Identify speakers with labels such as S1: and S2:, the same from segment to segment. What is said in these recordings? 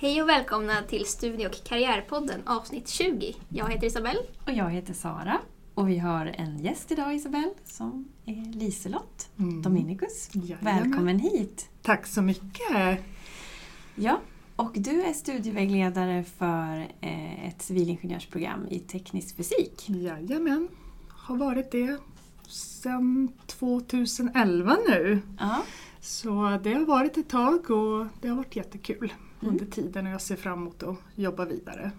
S1: Hej och välkomna till Studie och karriärpodden avsnitt 20. Jag heter Isabelle.
S2: Och jag heter Sara. Och vi har en gäst idag Isabelle som är Liselott
S3: Mm.
S2: Dominicus.
S3: Jajamän.
S2: Välkommen hit!
S3: Tack så mycket!
S2: Ja, och du är studievägledare för eh, ett civilingenjörsprogram i teknisk fysik.
S3: Jajamän, har varit det sedan 2011 nu.
S2: Ja,
S3: Så det har varit ett tag och det har varit jättekul
S2: Mm.
S3: under tiden och jag ser fram emot att jobba vidare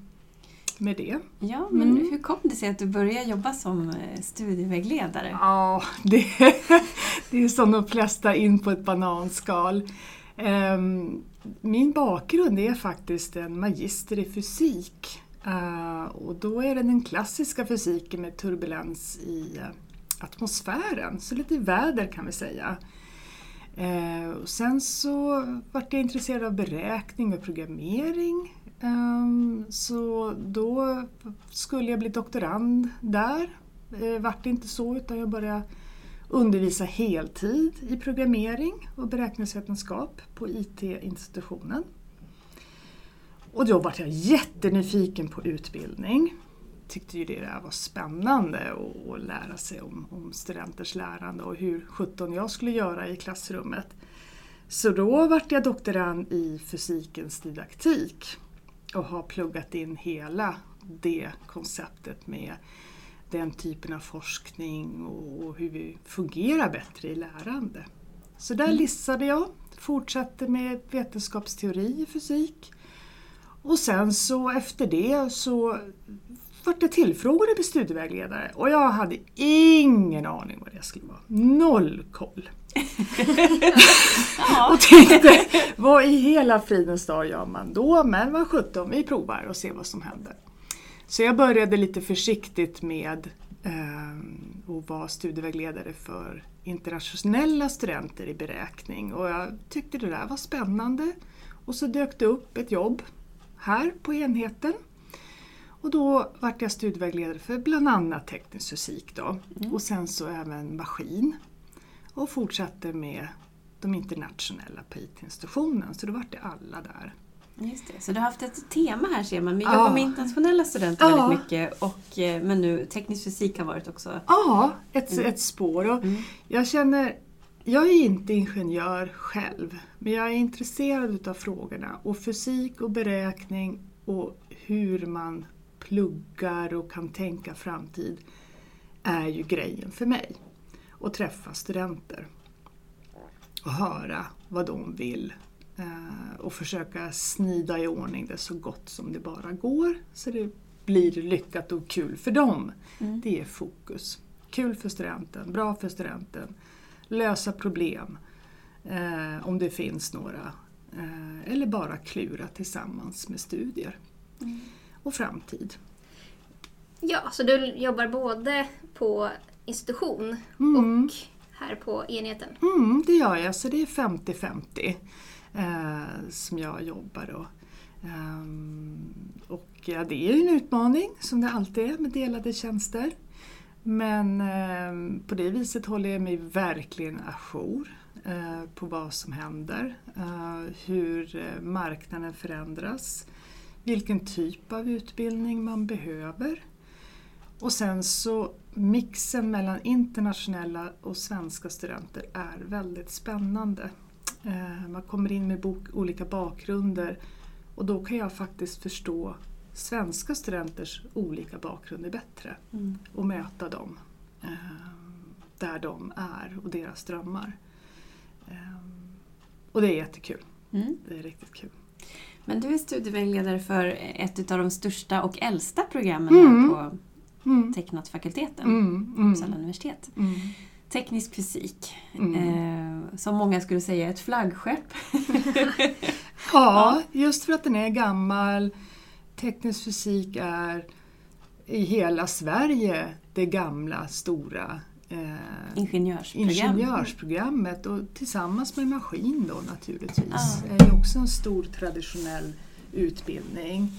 S3: med det.
S2: ja men
S3: Mm.
S2: hur kom det sig att du började jobba som eh, studievägledare?
S3: Ja, det, det är som de flesta in på ett bananskal. Ehm, Min bakgrund är faktiskt en magister i fysik. Eh, Och då är det den klassiska fysiken med turbulens i eh, atmosfären, så lite väder kan vi säga. Eh, och sen så vart jag intresserad av beräkning och programmering. Eh, Så då skulle jag bli doktorand där. Eh, vart det inte så utan jag började undervisa heltid i programmering och beräkningsvetenskap på IT-institutionen. Och då vart jag jättenyfiken på utbildning. Tyckte ju det där var spännande att- lära sig om, om studenters lärande och hur sjutton jag skulle göra i klassrummet. Så då vart jag doktorand i fysikens didaktik och har pluggat in hela det konceptet med den typen av forskning och, och hur vi fungerar bättre i lärande. Så där lissade jag, fortsatte med vetenskapsteori i fysik och sen så efter det så vart jag tillfrågad att bli studievägledare och jag hade ingen aning vad det skulle vara. Noll koll. och tänkte, vad i hela fridens dag gör man då? Men vad sjutton, vi provar och ser vad som händer. Så jag började lite försiktigt med eh, att vara studievägledare för internationella studenter i beräkning och jag tyckte det där var spännande. Och så dök det upp ett jobb här på enheten. Och då vart jag studievägledare för bland annat teknisk fysik då. Och sen så även maskin. Och fortsatte med de internationella på IT-institutionen, så då vart det alla där.
S2: Just det. Så du har haft ett tema här ser man. Vi
S3: Ja.
S2: jobbar med internationella studenter
S3: Ja.
S2: väldigt mycket. Och, eh, men nu teknisk fysik har varit också...
S3: Ja, ett, ett spår. Och
S2: Mm.
S3: jag känner, jag är inte ingenjör själv, men jag är intresserad utav frågorna och fysik och beräkning och hur man pluggar och kan tänka framtid är ju grejen för mig. Att träffa studenter och höra vad de vill eh, och försöka snida i ordning det så gott som det bara går så det blir lyckat och kul för dem.
S2: Mm.
S3: Det är fokus. Kul för studenten, bra för studenten, lösa problem eh, om det finns några. Eh, eller bara klura tillsammans med studier
S2: Mm.
S3: Och framtid.
S1: Ja, så du jobbar både på institution
S3: Mm.
S1: och här på enheten.
S3: Mm, det gör jag, så det är 50-50 eh, som jag jobbar då. Ehm, och ja, det är ju en utmaning som det alltid är med delade tjänster. Men ehm, på det viset håller jag mig verkligen ajour eh, på vad som händer, eh, hur eh, marknaden förändras, vilken typ av utbildning man behöver. Och sen så mixen mellan internationella och svenska studenter är väldigt spännande. Eh, Man kommer in med bok, olika bakgrunder och då kan jag faktiskt förstå svenska studenters olika bakgrunder bättre
S2: Mm.
S3: och möta dem eh, där de är och deras drömmar. Eh, Och det är jättekul.
S2: Mm.
S3: Det är riktigt kul.
S2: Men du är studievägledare för ett av de största och äldsta programmen
S3: Mm.
S2: här på
S3: Mm.
S2: Teknatfakulteten,
S3: Mm, mm,
S2: Uppsala universitet.
S3: mm.
S2: Teknisk fysik,
S3: Mm.
S2: eh, som många skulle säga är ett flaggskepp.
S3: Ja, just för att den är gammal. Teknisk fysik är i hela Sverige det gamla stora eh,
S2: Ingenjörsprogram.
S3: ingenjörsprogrammet och tillsammans med maskin då naturligtvis. Det är ju också en stor traditionell utbildning.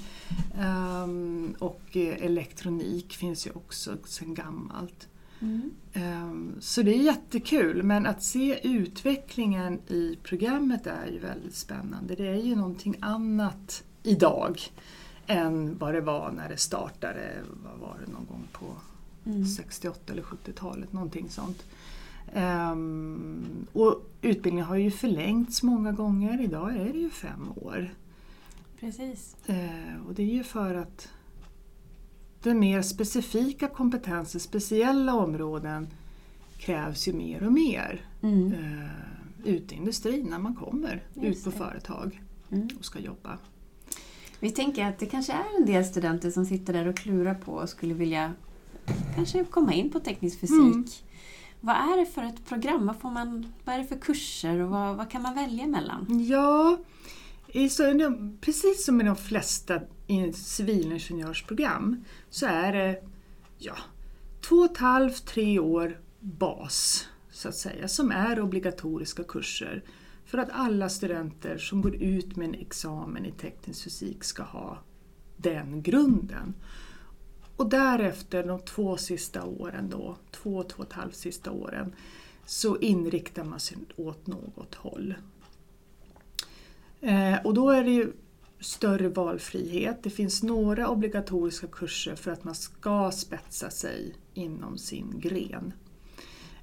S3: Ehm, och eh, elektronik finns ju också sedan gammalt.
S2: Mm.
S3: Ehm, Så det är jättekul men att se utvecklingen i programmet är ju väldigt spännande. Det är ju någonting annat idag än vad det var när det startade, vad var det någon gång på
S2: Mm.
S3: 68 eller 70-talet, någonting sånt. Ehm, och utbildningen har ju förlängts många gånger, idag är det ju fem år.
S2: Precis.
S3: Eh, och det är ju för att den mer specifika kompetensen, speciella områden krävs ju mer och mer
S2: Mm.
S3: eh, ute i industrin när man kommer
S2: Just
S3: ut på
S2: det.
S3: företag
S2: Mm.
S3: och ska jobba.
S2: Vi tänker att det kanske är en del studenter som sitter där och klurar på och skulle vilja kanske komma in på teknisk fysik.
S3: Mm.
S2: Vad är det för ett program? Vad, får man, vad är det för kurser och vad, vad kan man välja mellan?
S3: Ja, så, precis som i de flesta i- civilingenjörsprogram så är det ja, två och ett halvt, tre år bas så att säga, som är obligatoriska kurser för att alla studenter som går ut med en examen i teknisk fysik ska ha den grunden. Och därefter de två sista åren då, två, två och ett halvt sista åren, så inriktar man sig åt något håll. Eh, och då är det ju större valfrihet. Det finns några obligatoriska kurser för att man ska spetsa sig inom sin gren.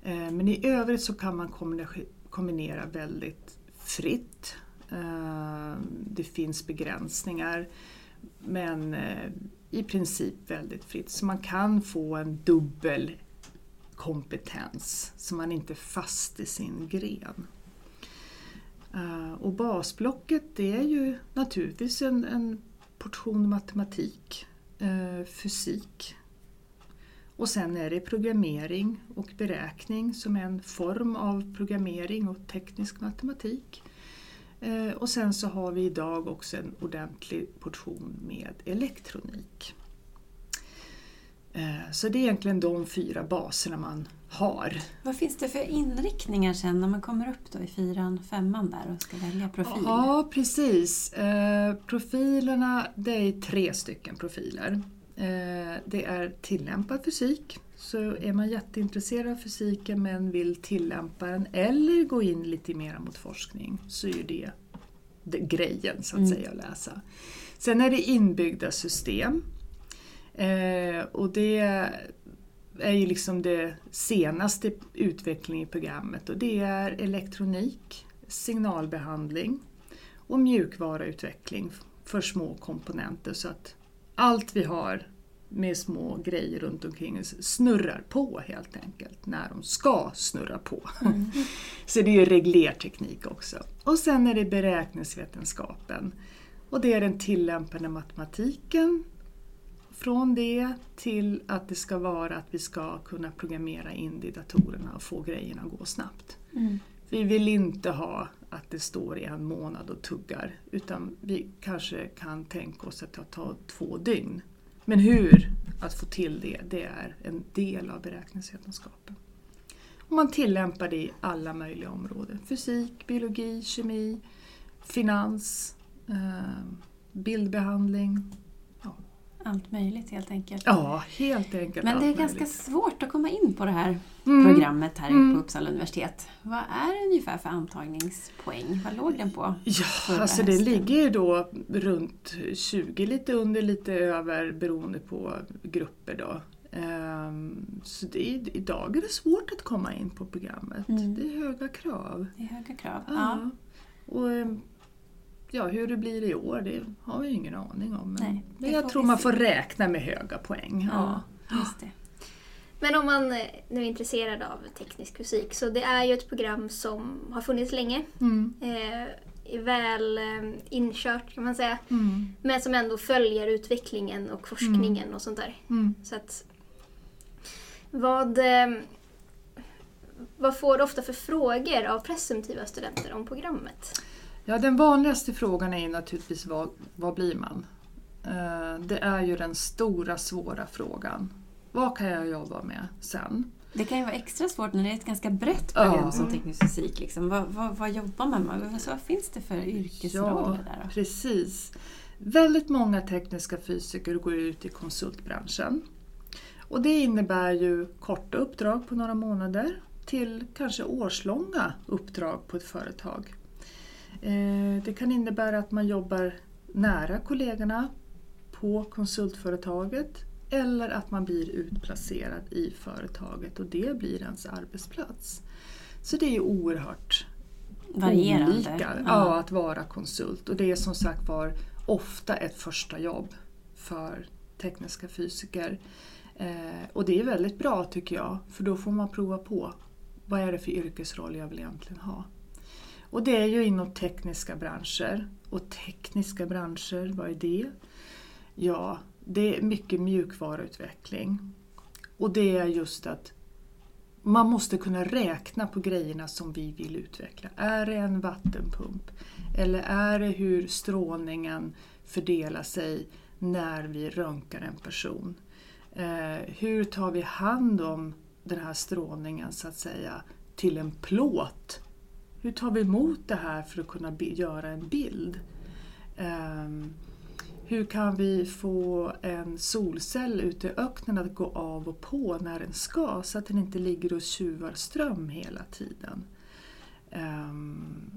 S3: Eh, men i övrigt så kan man kombinera- väldigt fritt. Eh, det finns begränsningar men eh, i princip väldigt fritt. Så man kan få en dubbel kompetens så man inte är fast i sin gren. Eh, och basblocket det är ju naturligtvis en, en portion matematik, eh, fysik. Och sen är det programmering och beräkning som är en form av programmering och teknisk matematik. Eh, och sen så har vi idag också en ordentlig portion med elektronik. Eh, så det är egentligen de fyra baserna man har.
S2: Vad finns det för inriktningar sen när man kommer upp då i fyran, femman där och ska välja profil?
S3: Ja, precis. Eh, profilerna, det är tre stycken profiler. Det är tillämpad fysik. Så är man jätteintresserad av fysiken men vill tillämpa den eller gå in lite mer mot forskning så är det, det grejen så att
S2: Mm.
S3: säga att läsa. Sen är det inbyggda system. Eh, och det är ju liksom det senaste utvecklingen i programmet och det är elektronik, signalbehandling och mjukvaruutveckling för små komponenter så att allt vi har med små grejer runt omkring snurrar på helt enkelt när de ska snurra på.
S2: Mm.
S3: Så det är reglerteknik också. Och sen är det beräkningsvetenskapen. Och det är den tillämpade matematiken. Från det till att det ska vara att vi ska kunna programmera in det i datorerna och få grejerna att gå snabbt.
S2: Mm.
S3: Vi vill inte ha att det står i en månad och tuggar utan vi kanske kan tänka oss att det tar två dygn. Men hur att få till det, det är en del av beräkningsvetenskapen. Och man tillämpar det i alla möjliga områden. Fysik, biologi, kemi, finans, eh, bildbehandling.
S2: Allt möjligt helt enkelt.
S3: Ja, helt enkelt
S2: Men det är ganska
S3: möjligt.
S2: svårt att komma in på det här
S3: Mm.
S2: programmet här
S3: Mm.
S2: på Uppsala universitet. Vad är det ungefär för antagningspoäng? Vad låg den på?
S3: Ja, alltså det
S2: hösten?
S3: ligger ju då runt 20, lite under, lite över beroende på grupper då. Ehm, Så det är, idag är det svårt att komma in på programmet.
S2: Mm.
S3: Det är höga krav.
S2: Det är höga krav. Ja.
S3: Ja. Och, ehm, ja, hur det blir i år det har vi ju ingen aning om. Men
S2: Nej,
S3: men jag tror man får räkna med höga poäng. Ja.
S2: Ja.
S1: Men om man eh, nu är intresserad av teknisk fysik så det är ju ett program som har funnits länge.
S3: Mm.
S1: Eh, väl eh, inkört kan man säga.
S3: Mm.
S1: Men som ändå följer utvecklingen och forskningen och sånt där.
S3: Mm.
S1: Så att, vad, eh, vad får du ofta för frågor av presumtiva studenter om programmet?
S3: Ja, den vanligaste frågan är naturligtvis vad, vad blir man? Eh, Det är ju den stora svåra frågan. Vad kan jag jobba med sen?
S2: Det kan ju vara extra svårt när det är ett ganska brett program
S3: Ja.
S2: som teknisk fysik. Liksom. Vad, vad, vad jobbar man med? Vad, vad finns det för yrkesroller där? Då?
S3: precis. Väldigt många tekniska fysiker går ut i konsultbranschen. Och det innebär ju korta uppdrag på några månader till kanske årslånga uppdrag på ett företag. Eh, Det kan innebära att man jobbar nära kollegorna på konsultföretaget eller att man blir utplacerad i företaget och det blir ens arbetsplats. Så det är oerhört
S2: Varierande.
S3: olika ja.
S2: Ja.
S3: att vara konsult och det är som sagt var ofta ett första jobb för tekniska fysiker. Eh, och det är väldigt bra tycker jag för då får man prova på vad är det för yrkesroll jag vill egentligen ha. Och det är ju inom tekniska branscher. Och tekniska branscher, vad är det? Ja, det är mycket mjukvaruutveckling. Och det är just att man måste kunna räkna på grejerna som vi vill utveckla. Är det en vattenpump? Eller är det hur strålningen fördelar sig när vi röntgar en person? Eh, hur tar vi hand om den här strålningen så att säga till en plåt? Hur tar vi emot det här för att kunna göra en bild? Ehm, hur kan vi få en solcell ute i öknen att gå av och på när den ska så att den inte ligger och tjuvar ström hela tiden? Ehm,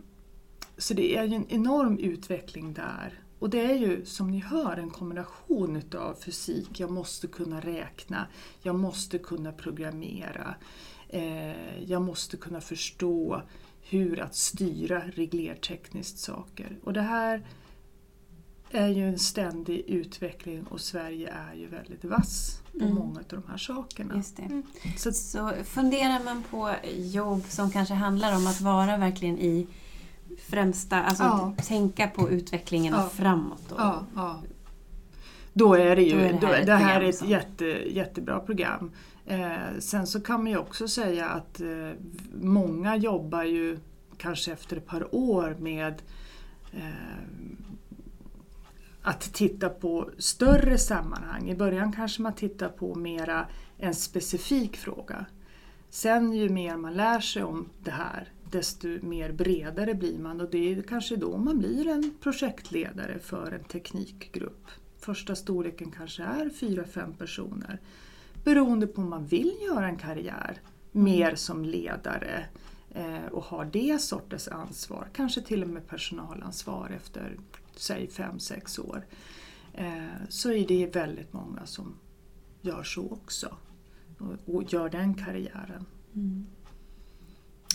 S3: så det är ju en enorm utveckling där. Och det är ju som ni hör en kombination utav fysik, jag måste kunna räkna, jag måste kunna programmera, eh, jag måste kunna förstå hur att styra reglertekniskt saker. Och det här är ju en ständig utveckling och Sverige är ju väldigt vass på
S2: Mm.
S3: många av de här sakerna.
S2: Just det.
S1: Mm.
S3: Så,
S2: Så funderar man på jobb som kanske handlar om att vara verkligen i främsta, alltså
S3: Ja.
S2: tänka på utvecklingen
S3: Ja.
S2: framåt. Och,
S3: ja, ja. Då är det ju
S2: Då är det här
S3: då-
S2: ett
S3: det här är ett
S2: som-
S3: jätte, jättebra program. Eh, sen så kan man ju också säga att eh, många jobbar ju kanske efter ett par år med eh, att titta på större sammanhang. I början kanske man tittar på mera en specifik fråga. Sen ju mer man lär sig om det här desto mer bredare blir man och det är kanske då man blir en projektledare för en teknikgrupp. Första storleken kanske är fyra fem personer. Beroende på om man vill göra en karriär mer som ledare eh, och har det sortens ansvar, kanske till och med personalansvar efter säg fem sex år. Eh, så är det väldigt många som gör så också och, och gör den karriären.
S2: Mm.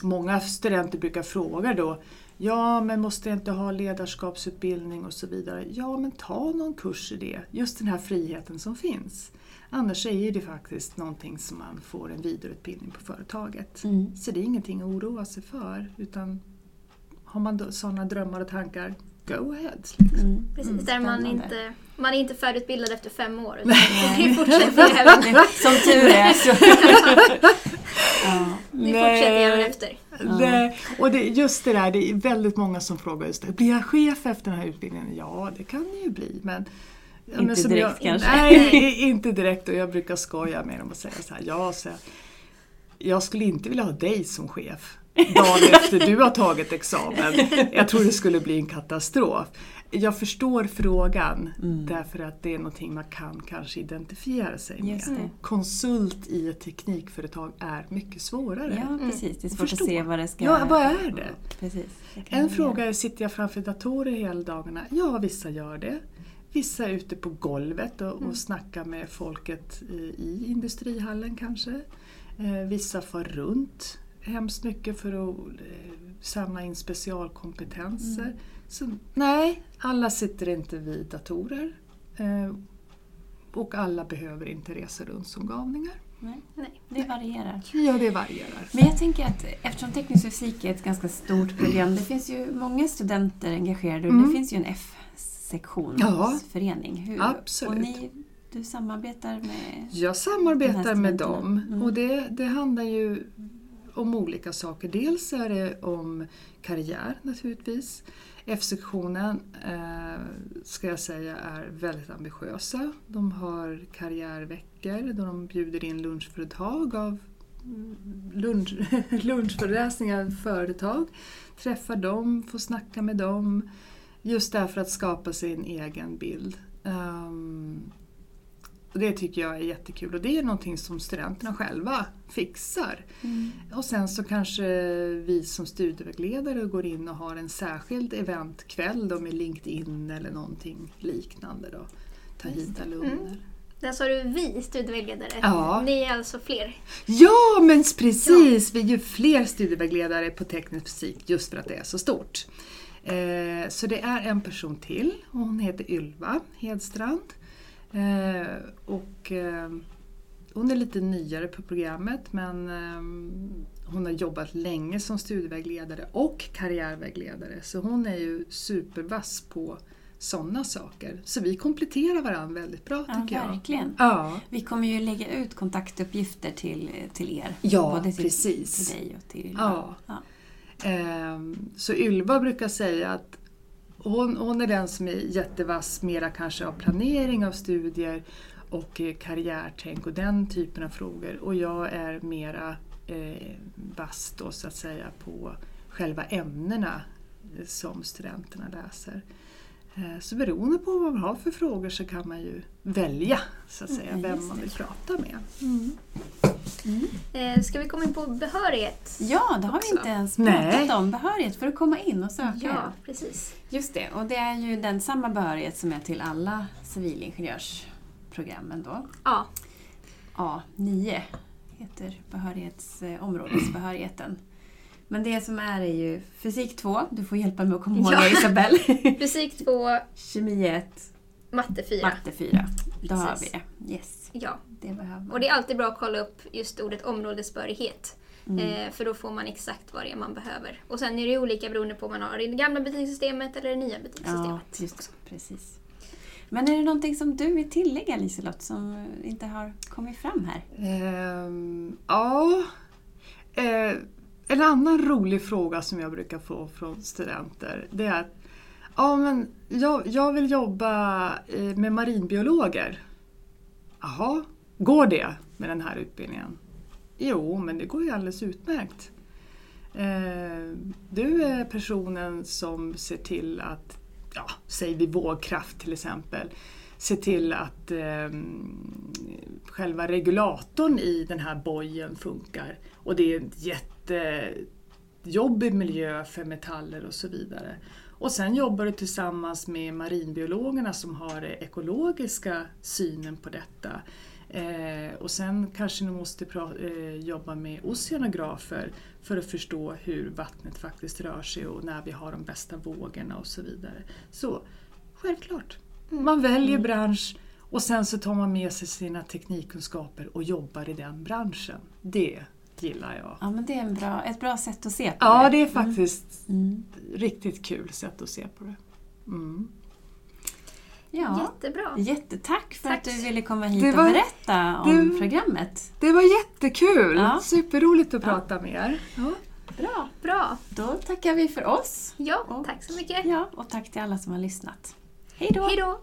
S3: Många studenter brukar fråga då, ja men måste jag inte ha ledarskapsutbildning och så vidare. Ja men ta någon kurs i det, just den här friheten som finns. Annars är det faktiskt någonting som man får en vidareutbildning på företaget.
S2: Mm.
S3: Så det är ingenting att oroa sig för utan har man sådana drömmar och tankar, go ahead. Liksom.
S2: Mm.
S1: Precis,
S3: Mm,
S1: där man inte, man är inte färdigutbildad efter fem år. Utan
S2: Nej.
S1: det fortsätter även,
S2: Som tur är. Så. ja.
S1: det fortsätter även efter.
S3: Det, och det, just det där, det är väldigt många som frågar just det. Blir jag chef efter den här utbildningen? Ja, det kan det ju bli. Men, ja,
S2: Inte direkt
S3: jag,
S2: kanske.
S3: Nej, inte direkt. Och jag brukar skoja med dem och säga så här. Ja, så jag, jag skulle inte vilja ha dig som chef dagen efter du har tagit examen. Jag tror det skulle bli en katastrof. Jag förstår frågan
S2: Mm.
S3: därför att det är någonting man kan kanske identifiera sig med.
S2: Just det.
S3: Konsult i ett teknikföretag är mycket svårare.
S2: Ja, precis. Det är svårt att se vad det ska...
S3: Ja, vad är det?
S2: Precis.
S3: En fråga är, sitter jag framför datorer hela dagarna? Ja, vissa gör det. Vissa är ute på golvet och, och snackar med folket i, industrihallen kanske. Eh, vissa far runt hemskt mycket för att eh, samla in specialkompetenser. Så, nej, alla sitter inte vid datorer. Eh, och alla behöver inte resa runt som galningar.
S2: Nej,
S1: Nej.
S2: det varierar.
S3: Ja, det varierar.
S2: Men jag tänker att eftersom teknisk fysik är ett ganska stort program, det finns ju många studenter engagerade och
S3: Mm.
S2: det finns ju en F-sektionsförening. Hur-
S3: absolut.
S2: Och ni, du samarbetar med...
S3: Jag samarbetar med dem
S2: Mm.
S3: och det, det handlar ju om olika saker. Dels är det om karriär naturligtvis. F-sektionen eh, ska jag säga är väldigt ambitiösa. De har karriärveckor då de bjuder in lunchföretag av lunch, lunchföreläsningar företag. Träffar dem, får snacka med dem. Just därför att skapa sig en egen bild. Ehm, Och det tycker jag är jättekul och det är någonting som studenterna själva fixar.
S2: Mm.
S3: Och sen så kanske vi som studievägledare går in och har en särskild eventkväll då med LinkedIn eller någonting liknande. Då. Ta hit alumner.
S1: Mm. Där sa du vi studievägledare.
S3: Ja.
S1: Ni är alltså fler.
S3: Ja, men precis! Vi är ju fler studievägledare på teknisk fysik just för att det är så stort. Eh, så det är en person till och hon heter Ylva Hedstrand. Eh, och, eh, hon är lite nyare på programmet men eh, hon har jobbat länge som studievägledare och karriärvägledare så hon är ju supervass på sådana saker. Så vi kompletterar varandra väldigt bra
S2: Ja,
S3: tycker jag.
S2: verkligen.
S3: Ja,
S2: Vi kommer ju lägga ut kontaktuppgifter till, till er.
S3: Ja,
S2: Både till,
S3: precis.
S2: till dig och till Ylva.
S3: Ja.
S2: Ja.
S3: Ehm, Så Ylva brukar säga att hon, hon är den som är jättevass mera kanske av planering av studier och eh, karriärtänk och den typen av frågor. Och jag är mera eh, vass då så att säga på själva ämnena eh, som studenterna läser. Eh, Så beroende på vad man har för frågor så kan man ju välja så att säga
S2: Mm,
S3: vem man vill prata med.
S1: Eh, ska vi komma in på behörighet?
S2: Ja, det har vi
S1: Också.
S2: inte ens
S3: Nej.
S2: pratat om. Behörighet för att komma in och söka.
S1: Ja, precis.
S2: Just det, och det är ju den samma behörighet som är till alla civilingenjörsprogrammen då.
S1: Ja,
S2: A9 heter behörighetsområdesbehörigheten. Men det som är är ju fysik 2, du får hjälpa mig att komma ihåg
S1: Ja.
S2: det Isabelle.
S1: fysik 2,
S2: Kemi 1,
S1: matte 4.
S2: matte 4. Då har vi det. Yes,
S1: Ja,
S2: det behöver
S1: och det är alltid bra att kolla upp just ordet områdesbehörighet.
S2: Mm.
S1: Eh, för då får man exakt vad det är man behöver. Och sen är det olika beroende på om man har det gamla betygssystemet eller det nya
S2: Ja,
S1: betygssystemet.
S2: just precis. Men är det någonting som du vill tillägga Liselott som inte har kommit fram här?
S3: Ehm, ja, eh, en annan rolig fråga som jag brukar få från studenter det är att ja, men jag, jag vill jobba eh, med marinbiologer. Jaha, går det med den här utbildningen? Jo, men det går ju alldeles utmärkt. Eh, du är personen som ser till att, ja, säg vid vågkraft till exempel, se till att eh, själva regulatorn i den här bojen funkar. Och det är en jättejobbig miljö för metaller och så vidare. Och sen jobbar du tillsammans med marinbiologerna som har den ekologiska synen på detta. Eh, och sen kanske ni måste eh, jobba med oceanografer för att förstå hur vattnet faktiskt rör sig och när vi har de bästa vågorna och så vidare. Så självklart, man väljer bransch och sen så tar man med sig sina teknikkunskaper och jobbar i den branschen. Det gillar jag.
S2: Ja, men det är en bra, ett bra sätt att se på
S3: Ja,
S2: det.
S3: det är faktiskt
S2: Mm.
S3: riktigt kul sätt att se på det. Mm.
S2: Ja.
S1: Jättebra.
S2: Jättetack för
S1: Tack.
S2: att du ville komma hit
S3: Det
S2: och
S3: var-
S2: berätta om
S3: det-
S2: programmet.
S3: Det var jättekul!
S2: Ja.
S3: Superroligt att
S2: Ja.
S3: prata med er. Ja.
S2: Bra.
S1: Bra.
S2: Då tackar vi för oss.
S1: Ja,
S2: Och-
S1: tack så mycket.
S2: Ja, och tack till alla som har lyssnat.
S1: Hej då!